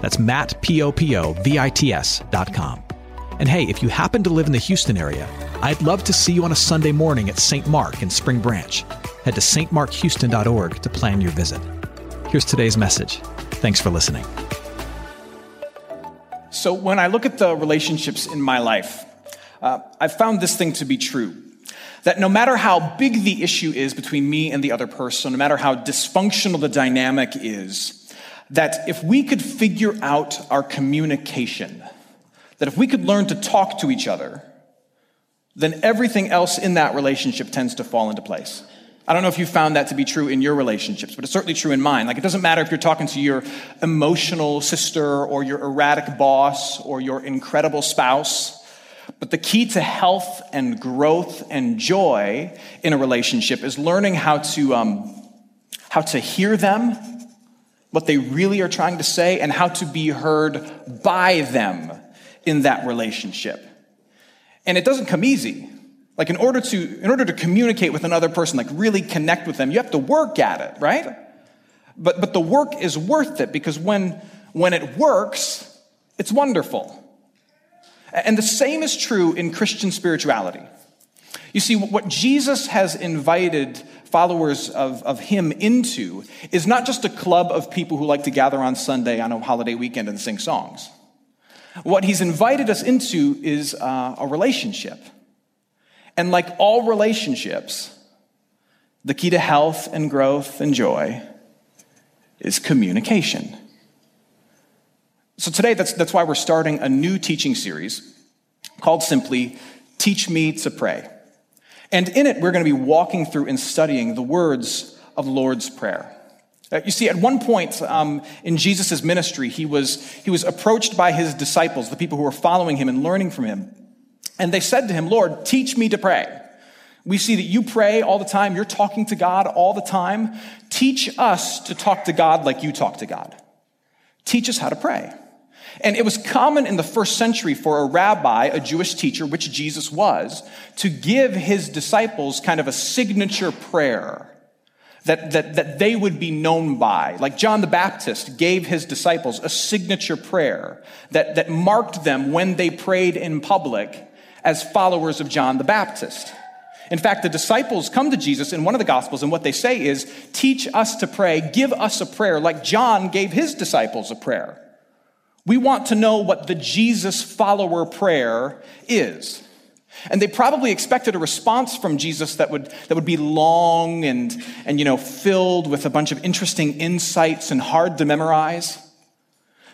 That's Matt, P-O-P-O-V-I-T-S dot com. And hey, if you happen to live in the Houston area, I'd love to see you on a Sunday morning at St. Mark in Spring Branch. Head to stmarkhouston.org to plan your visit. Here's today's message. Thanks for listening. So, when I look at the relationships in my life, uh, I've found this thing to be true that no matter how big the issue is between me and the other person, no matter how dysfunctional the dynamic is, that if we could figure out our communication, that if we could learn to talk to each other, then everything else in that relationship tends to fall into place. I don't know if you found that to be true in your relationships, but it's certainly true in mine. Like, it doesn't matter if you're talking to your emotional sister or your erratic boss or your incredible spouse, but the key to health and growth and joy in a relationship is learning how to, um, how to hear them what they really are trying to say, and how to be heard by them in that relationship. And it doesn't come easy. Like in order to in order to communicate with another person, like really connect with them, you have to work at it, right? But but the work is worth it because when when it works, it's wonderful. And the same is true in Christian spirituality. You see, what Jesus has invited followers of, of him into is not just a club of people who like to gather on Sunday on a holiday weekend and sing songs. What he's invited us into is uh, a relationship. And like all relationships, the key to health and growth and joy is communication. So today, that's, that's why we're starting a new teaching series called simply Teach Me to Pray. And in it, we're going to be walking through and studying the words of the Lord's Prayer. Uh, you see, at one point um, in Jesus' ministry, he was, he was approached by his disciples, the people who were following him and learning from him. And they said to him, Lord, teach me to pray. We see that you pray all the time. You're talking to God all the time. Teach us to talk to God like you talk to God. Teach us how to pray. And it was common in the first century for a rabbi, a Jewish teacher, which Jesus was, to give his disciples kind of a signature prayer that, that, that they would be known by. Like John the Baptist gave his disciples a signature prayer that, that marked them when they prayed in public as followers of John the Baptist. In fact, the disciples come to Jesus in one of the Gospels, and what they say is, Teach us to pray, give us a prayer, like John gave his disciples a prayer. We want to know what the Jesus follower prayer is. And they probably expected a response from Jesus that would, that would be long and, and you know, filled with a bunch of interesting insights and hard to memorize.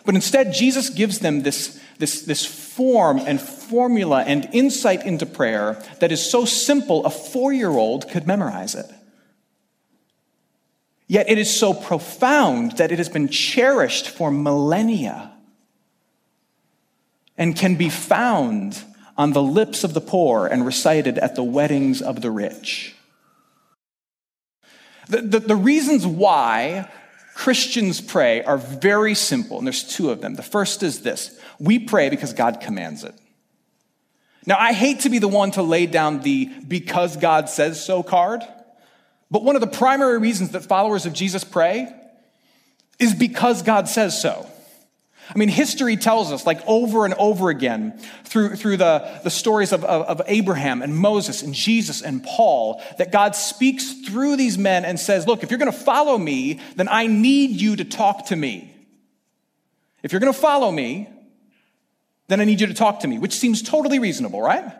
But instead, Jesus gives them this, this, this form and formula and insight into prayer that is so simple a four year old could memorize it. Yet it is so profound that it has been cherished for millennia and can be found on the lips of the poor and recited at the weddings of the rich. The, the, the, reasons why Christians pray are very simple, and there's two of them. The first is this we pray because God commands it. Now, I hate to be the one to lay down the because God says so card, but one of the primary reasons that followers of Jesus pray is because God says so. I mean, history tells us, like over and over again, through, through the, the stories of, of, of, Abraham and Moses and Jesus and Paul, that God speaks through these men and says, Look, if you're going to follow me, then I need you to talk to me. If you're going to follow me, then I need you to talk to me, which seems totally reasonable, right?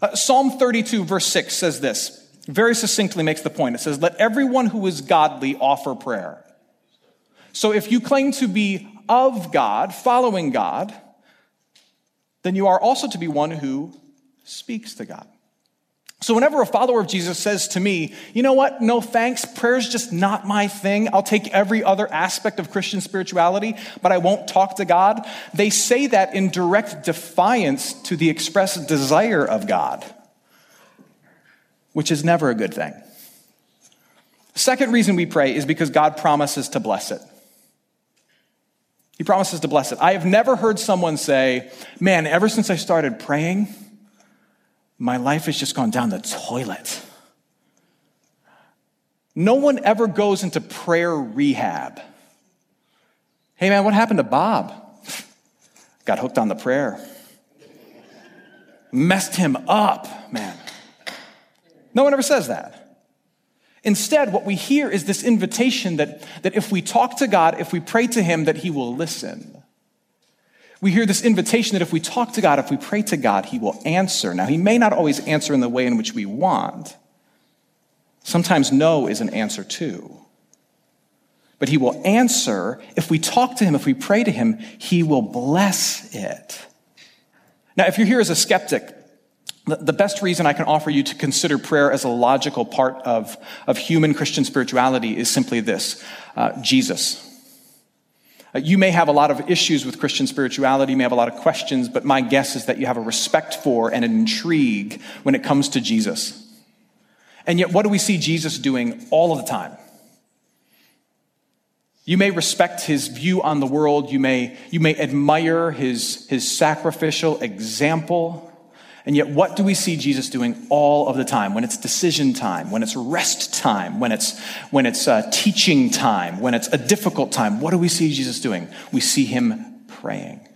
Uh, Psalm 32, verse 6 says this, very succinctly makes the point. It says, Let everyone who is godly offer prayer. So if you claim to be of God, following God, then you are also to be one who speaks to God. So, whenever a follower of Jesus says to me, you know what, no thanks, prayer's just not my thing, I'll take every other aspect of Christian spirituality, but I won't talk to God, they say that in direct defiance to the expressed desire of God, which is never a good thing. Second reason we pray is because God promises to bless it. He promises to bless it. I have never heard someone say, man, ever since I started praying, my life has just gone down the toilet. No one ever goes into prayer rehab. Hey, man, what happened to Bob? Got hooked on the prayer. Messed him up, man. No one ever says that. Instead, what we hear is this invitation that, that if we talk to God, if we pray to Him, that He will listen we hear this invitation that if we talk to God, if we pray to God, He will answer. Now, He may not always answer in the way in which we want. Sometimes no is an answer too. But He will answer. If we talk to Him, if we pray to Him, He will bless it. Now, if you're here as a skeptic, the best reason I can offer you to consider prayer as a logical part of, of human Christian spirituality is simply this uh, Jesus. Uh, you may have a lot of issues with Christian spirituality, you may have a lot of questions, but my guess is that you have a respect for and an intrigue when it comes to Jesus. And yet, what do we see Jesus doing all of the time? You may respect his view on the world. You may, you may admire his, his sacrificial example. And yet, what do we see Jesus doing all of the time? When it's decision time, when it's rest time, when it's, when it's uh, teaching time, when it's a difficult time, what do we see Jesus doing? We see him praying.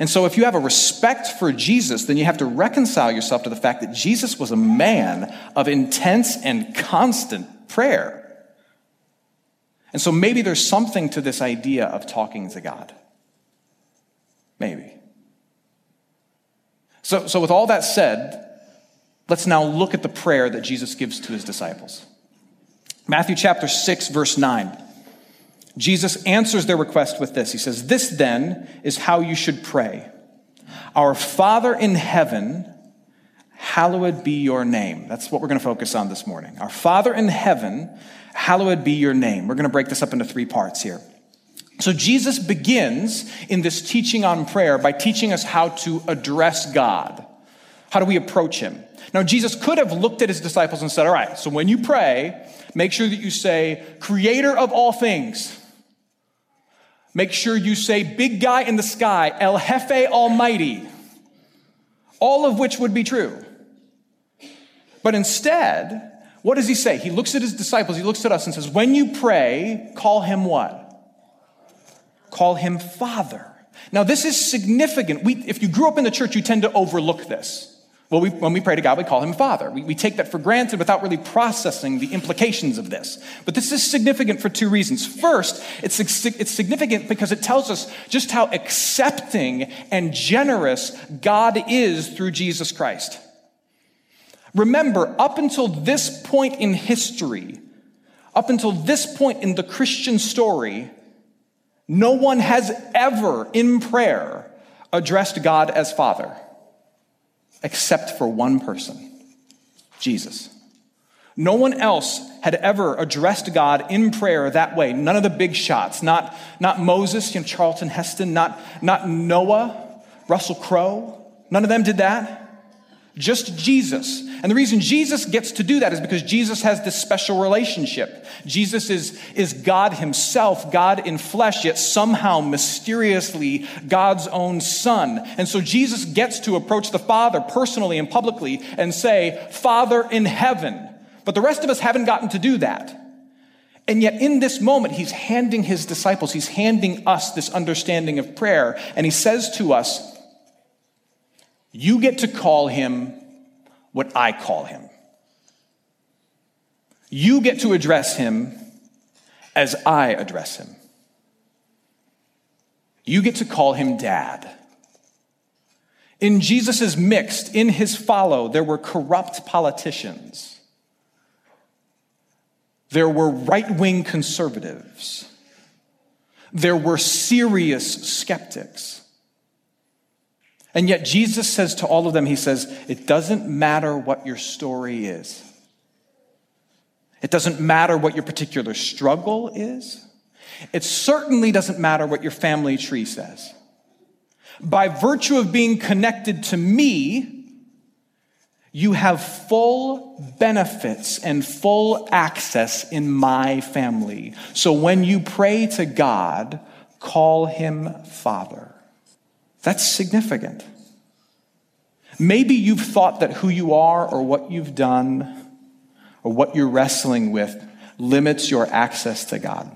And so, if you have a respect for Jesus, then you have to reconcile yourself to the fact that Jesus was a man of intense and constant prayer. And so, maybe there's something to this idea of talking to God. Maybe. So, so, with all that said, let's now look at the prayer that Jesus gives to his disciples. Matthew chapter 6, verse 9. Jesus answers their request with this He says, This then is how you should pray Our Father in heaven, hallowed be your name. That's what we're going to focus on this morning. Our Father in heaven, hallowed be your name. We're going to break this up into three parts here. So Jesus begins in this teaching on prayer by teaching us how to address God. How do we approach him? Now, Jesus could have looked at his disciples and said, All right, so when you pray, make sure that you say, Creator of all things. Make sure you say, Big guy in the sky, El Jefe Almighty. All of which would be true. But instead, what does he say? He looks at his disciples, he looks at us and says, When you pray, call him what? Call him Father. Now, this is significant. We, if you grew up in the church, you tend to overlook this. Well, we, when we pray to God, we call him Father. We, we take that for granted without really processing the implications of this. But this is significant for two reasons. First, it's, it's significant because it tells us just how accepting and generous God is through Jesus Christ. Remember, up until this point in history, up until this point in the Christian story, no one has ever in prayer addressed God as Father, except for one person Jesus. No one else had ever addressed God in prayer that way. None of the big shots, not, not Moses, you know, Charlton Heston, not, not Noah, Russell Crowe. None of them did that. Just Jesus. And the reason Jesus gets to do that is because Jesus has this special relationship. Jesus is, is God himself, God in flesh, yet somehow mysteriously God's own son. And so Jesus gets to approach the Father personally and publicly and say, Father in heaven. But the rest of us haven't gotten to do that. And yet, in this moment, he's handing his disciples, he's handing us this understanding of prayer. And he says to us, you get to call him what I call him. You get to address him as I address him. You get to call him dad. In Jesus' mixed, in his follow, there were corrupt politicians. There were right wing conservatives. There were serious skeptics. And yet, Jesus says to all of them, He says, it doesn't matter what your story is. It doesn't matter what your particular struggle is. It certainly doesn't matter what your family tree says. By virtue of being connected to me, you have full benefits and full access in my family. So when you pray to God, call him Father. That's significant. Maybe you've thought that who you are or what you've done or what you're wrestling with limits your access to God.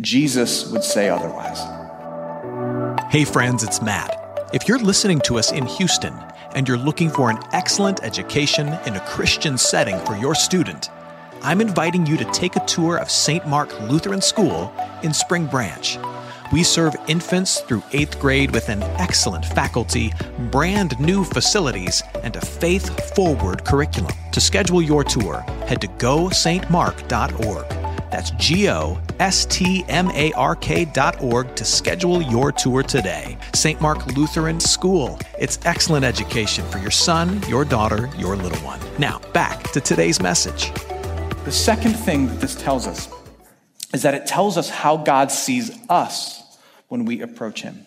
Jesus would say otherwise. Hey, friends, it's Matt. If you're listening to us in Houston and you're looking for an excellent education in a Christian setting for your student, I'm inviting you to take a tour of St. Mark Lutheran School in Spring Branch. We serve infants through eighth grade with an excellent faculty, brand new facilities, and a faith forward curriculum. To schedule your tour, head to gostmark.org. That's G O S T M A R K dot org to schedule your tour today. St. Mark Lutheran School. It's excellent education for your son, your daughter, your little one. Now, back to today's message. The second thing that this tells us is that it tells us how God sees us when we approach Him.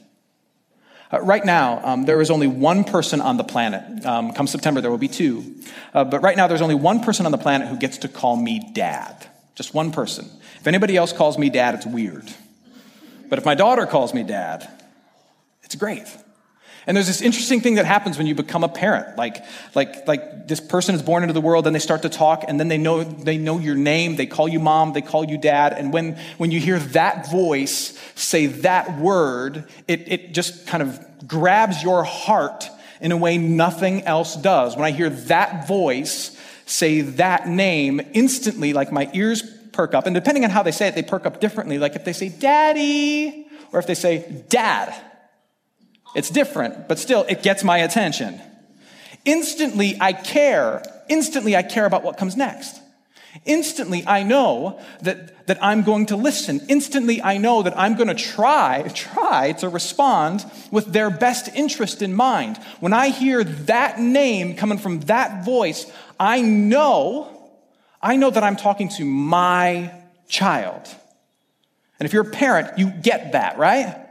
Uh, right now, um, there is only one person on the planet. Um, come September, there will be two. Uh, but right now, there's only one person on the planet who gets to call me dad. Just one person. If anybody else calls me dad, it's weird. But if my daughter calls me dad, it's great. And there's this interesting thing that happens when you become a parent. Like, like, like this person is born into the world and they start to talk and then they know, they know your name. They call you mom. They call you dad. And when, when you hear that voice say that word, it, it just kind of grabs your heart in a way nothing else does. When I hear that voice say that name, instantly, like my ears perk up. And depending on how they say it, they perk up differently. Like if they say daddy or if they say dad it's different, but still, it gets my attention. Instantly, I care. Instantly, I care about what comes next. Instantly, I know that, that I'm going to listen. Instantly, I know that I'm going to try, try to respond with their best interest in mind. When I hear that name coming from that voice, I know, I know that I'm talking to my child. And if you're a parent, you get that, right?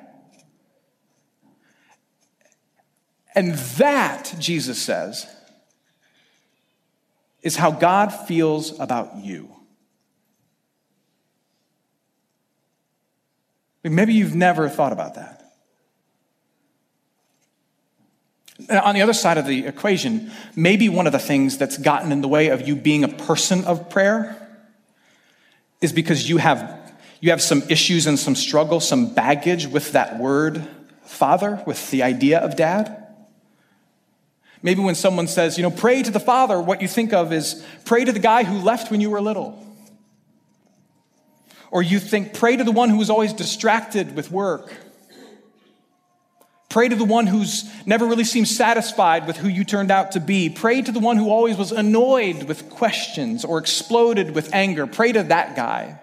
And that, Jesus says, is how God feels about you. Maybe you've never thought about that. On the other side of the equation, maybe one of the things that's gotten in the way of you being a person of prayer is because you have, you have some issues and some struggle, some baggage with that word, father, with the idea of dad. Maybe when someone says, you know, pray to the Father, what you think of is pray to the guy who left when you were little. Or you think, pray to the one who was always distracted with work. Pray to the one who's never really seemed satisfied with who you turned out to be. Pray to the one who always was annoyed with questions or exploded with anger. Pray to that guy.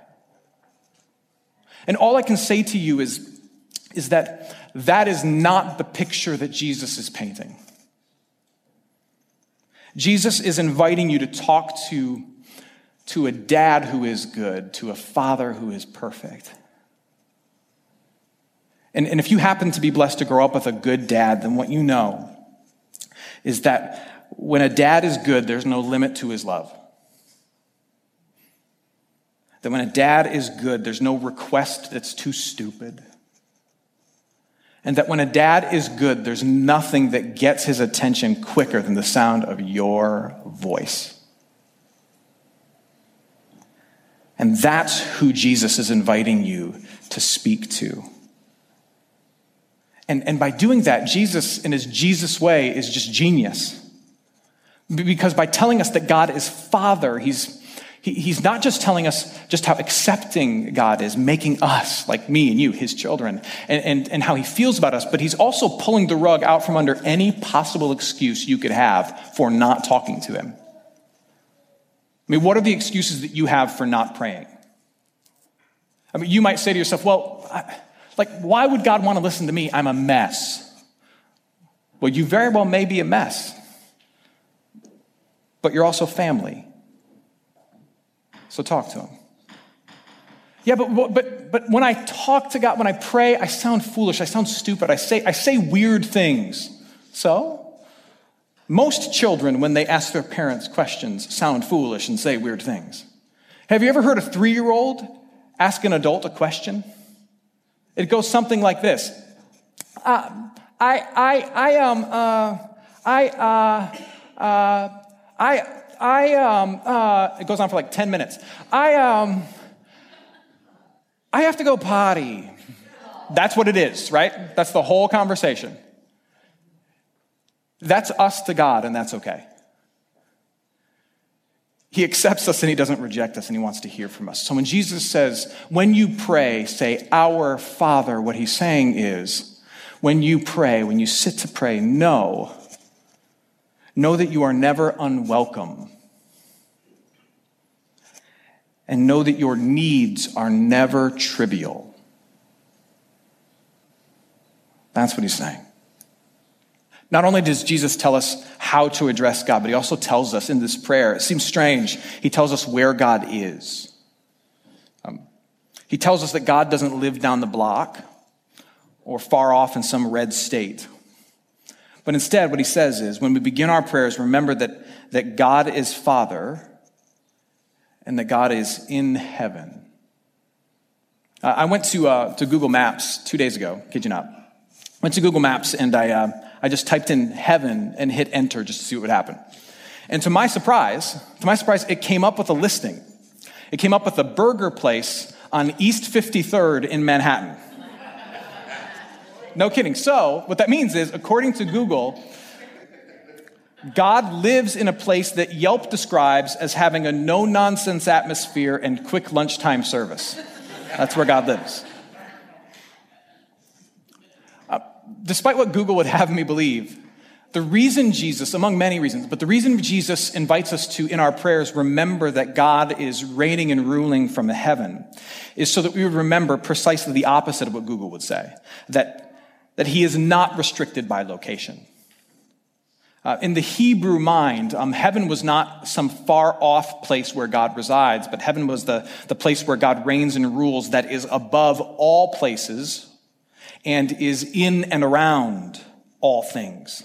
And all I can say to you is, is that that is not the picture that Jesus is painting. Jesus is inviting you to talk to, to a dad who is good, to a father who is perfect. And, and if you happen to be blessed to grow up with a good dad, then what you know is that when a dad is good, there's no limit to his love. That when a dad is good, there's no request that's too stupid. And that when a dad is good, there's nothing that gets his attention quicker than the sound of your voice. And that's who Jesus is inviting you to speak to. And, and by doing that, Jesus, in his Jesus way, is just genius. Because by telling us that God is Father, he's he, he's not just telling us just how accepting God is, making us, like me and you, his children, and, and, and how he feels about us, but he's also pulling the rug out from under any possible excuse you could have for not talking to him. I mean, what are the excuses that you have for not praying? I mean, you might say to yourself, well, I, like, why would God want to listen to me? I'm a mess. Well, you very well may be a mess, but you're also family. So talk to him. Yeah, but, but, but when I talk to God, when I pray, I sound foolish, I sound stupid, I say, I say weird things. So, most children, when they ask their parents questions, sound foolish and say weird things. Have you ever heard a three year old ask an adult a question? It goes something like this uh, I, I, I, um, uh, I, uh, uh, I, I, um, uh, it goes on for like 10 minutes. I, um, I have to go potty. That's what it is, right? That's the whole conversation. That's us to God, and that's okay. He accepts us and he doesn't reject us and he wants to hear from us. So when Jesus says, when you pray, say, Our Father, what he's saying is, when you pray, when you sit to pray, know, know that you are never unwelcome. And know that your needs are never trivial. That's what he's saying. Not only does Jesus tell us how to address God, but he also tells us in this prayer, it seems strange, he tells us where God is. Um, he tells us that God doesn't live down the block or far off in some red state. But instead, what he says is when we begin our prayers, remember that, that God is Father and that God is in heaven. Uh, I went to, uh, to Google Maps two days ago, kid you not. Went to Google Maps and I. Uh, I just typed in heaven and hit enter just to see what would happen. And to my surprise, to my surprise, it came up with a listing. It came up with a burger place on East 53rd in Manhattan. No kidding. So, what that means is, according to Google, God lives in a place that Yelp describes as having a no nonsense atmosphere and quick lunchtime service. That's where God lives. Uh, despite what Google would have me believe, the reason Jesus, among many reasons, but the reason Jesus invites us to, in our prayers, remember that God is reigning and ruling from heaven is so that we would remember precisely the opposite of what Google would say that, that he is not restricted by location. Uh, in the Hebrew mind, um, heaven was not some far off place where God resides, but heaven was the, the place where God reigns and rules that is above all places, and is in and around all things.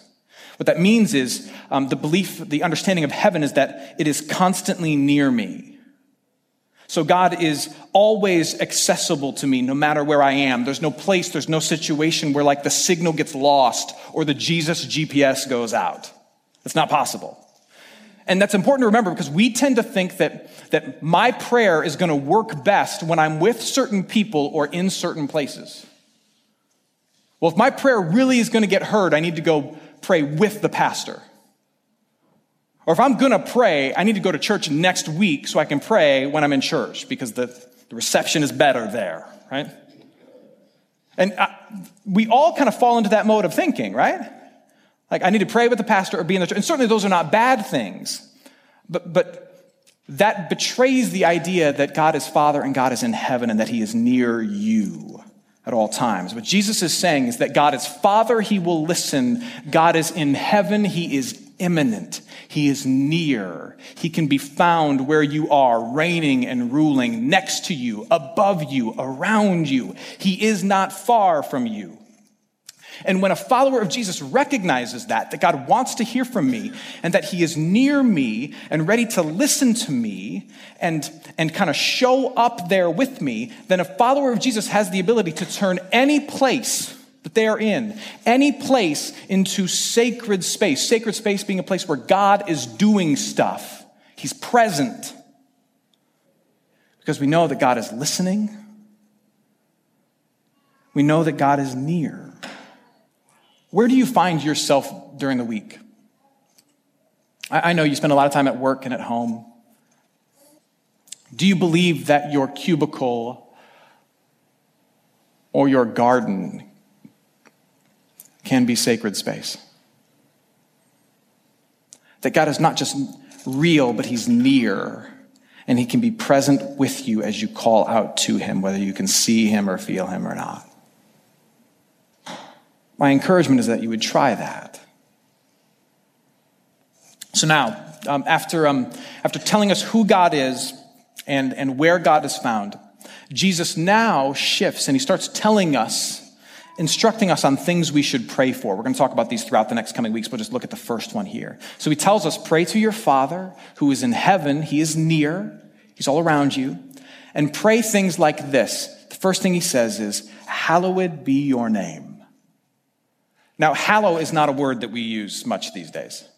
What that means is um, the belief, the understanding of heaven is that it is constantly near me. So God is always accessible to me no matter where I am. There's no place, there's no situation where like the signal gets lost or the Jesus GPS goes out. It's not possible. And that's important to remember because we tend to think that, that my prayer is going to work best when I'm with certain people or in certain places. Well, if my prayer really is going to get heard, I need to go pray with the pastor. Or if I'm going to pray, I need to go to church next week so I can pray when I'm in church because the, the reception is better there, right? And I, we all kind of fall into that mode of thinking, right? Like, I need to pray with the pastor or be in the church. And certainly those are not bad things. But, but that betrays the idea that God is Father and God is in heaven and that He is near you at all times. What Jesus is saying is that God is Father, He will listen. God is in heaven, He is immanent. He is near. He can be found where you are, reigning and ruling, next to you, above you, around you. He is not far from you. And when a follower of Jesus recognizes that, that God wants to hear from me and that he is near me and ready to listen to me and, and kind of show up there with me, then a follower of Jesus has the ability to turn any place that they are in, any place into sacred space. Sacred space being a place where God is doing stuff. He's present. Because we know that God is listening. We know that God is near. Where do you find yourself during the week? I, I know you spend a lot of time at work and at home. Do you believe that your cubicle or your garden can be sacred space? That God is not just real, but He's near, and He can be present with you as you call out to Him, whether you can see Him or feel Him or not. My encouragement is that you would try that. So now, um, after, um, after telling us who God is and, and where God is found, Jesus now shifts and he starts telling us, instructing us on things we should pray for. We're going to talk about these throughout the next coming weeks, but just look at the first one here. So he tells us, pray to your Father who is in heaven. He is near. He's all around you. And pray things like this. The first thing he says is, hallowed be your name. Now, hallow is not a word that we use much these days.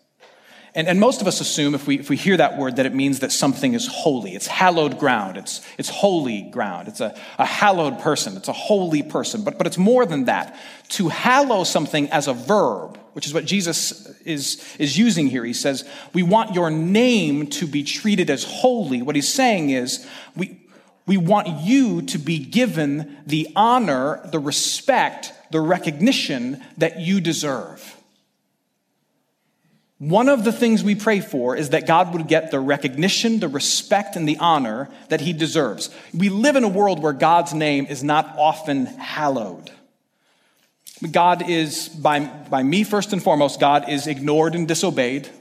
And, and most of us assume if we, if we hear that word that it means that something is holy. It's hallowed ground. It's, it's holy ground. It's a, a hallowed person. It's a holy person. But, but it's more than that. To hallow something as a verb, which is what Jesus is, is using here. He says, We want your name to be treated as holy. What he's saying is, we, we want you to be given the honor, the respect, the recognition that you deserve. One of the things we pray for is that God would get the recognition, the respect, and the honor that he deserves. We live in a world where God's name is not often hallowed. God is, by, by me first and foremost, God is ignored and disobeyed. Um,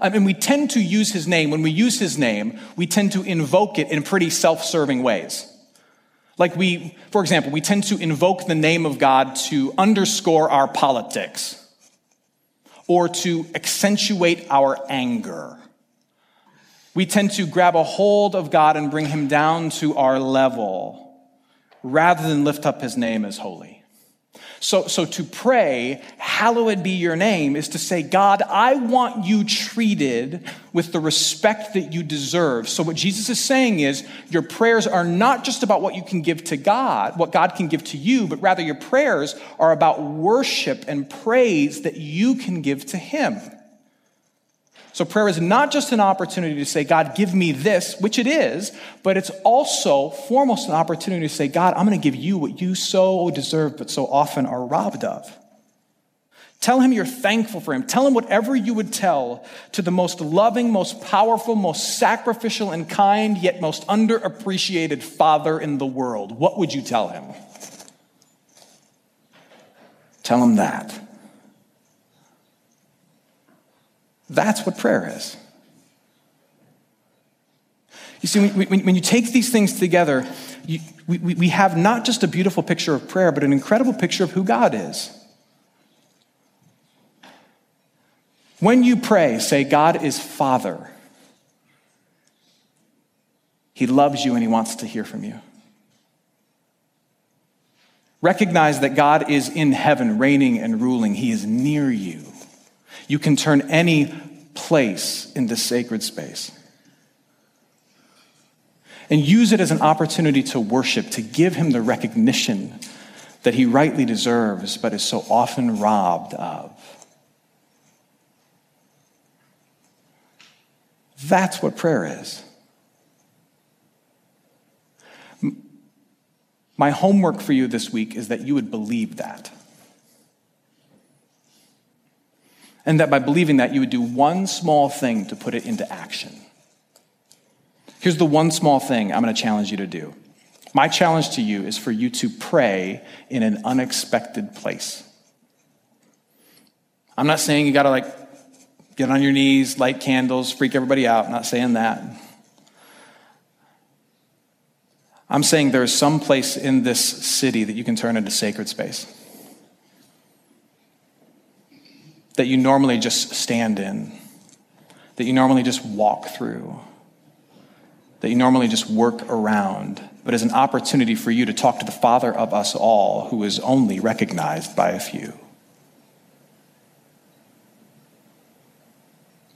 I mean, we tend to use his name. When we use his name, we tend to invoke it in pretty self serving ways. Like we, for example, we tend to invoke the name of God to underscore our politics or to accentuate our anger. We tend to grab a hold of God and bring him down to our level rather than lift up his name as holy. So, so to pray, hallowed be your name, is to say, God, I want you treated with the respect that you deserve. So what Jesus is saying is, your prayers are not just about what you can give to God, what God can give to you, but rather your prayers are about worship and praise that you can give to Him. So prayer is not just an opportunity to say, God, give me this, which it is, but it's also foremost an opportunity to say, God, I'm going to give you what you so deserve, but so often are robbed of. Tell him you're thankful for him. Tell him whatever you would tell to the most loving, most powerful, most sacrificial and kind, yet most underappreciated father in the world. What would you tell him? Tell him that. That's what prayer is. You see, when, you take these things together, we have not just a beautiful picture of prayer, but an incredible picture of who God is. When you pray, say, God is Father. He loves you and He wants to hear from you. Recognize that God is in heaven, reigning and ruling. He is near you. You can turn any place into sacred space. And use it as an opportunity to worship, to give him the recognition that he rightly deserves, but is so often robbed of. That's what prayer is. My homework for you this week is that you would believe that. And that by believing that, you would do one small thing to put it into action. Here's the one small thing I'm going to challenge you to do. My challenge to you is for you to pray in an unexpected place. I'm not saying you got to like get on your knees, light candles, freak everybody out. I'm not saying that. I'm saying there is some place in this city that you can turn into sacred space. That you normally just stand in, that you normally just walk through, that you normally just work around, but as an opportunity for you to talk to the Father of us all, who is only recognized by a few.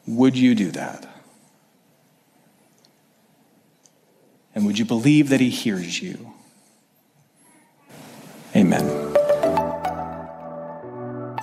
Would you do that? And would you believe that He hears you? Amen.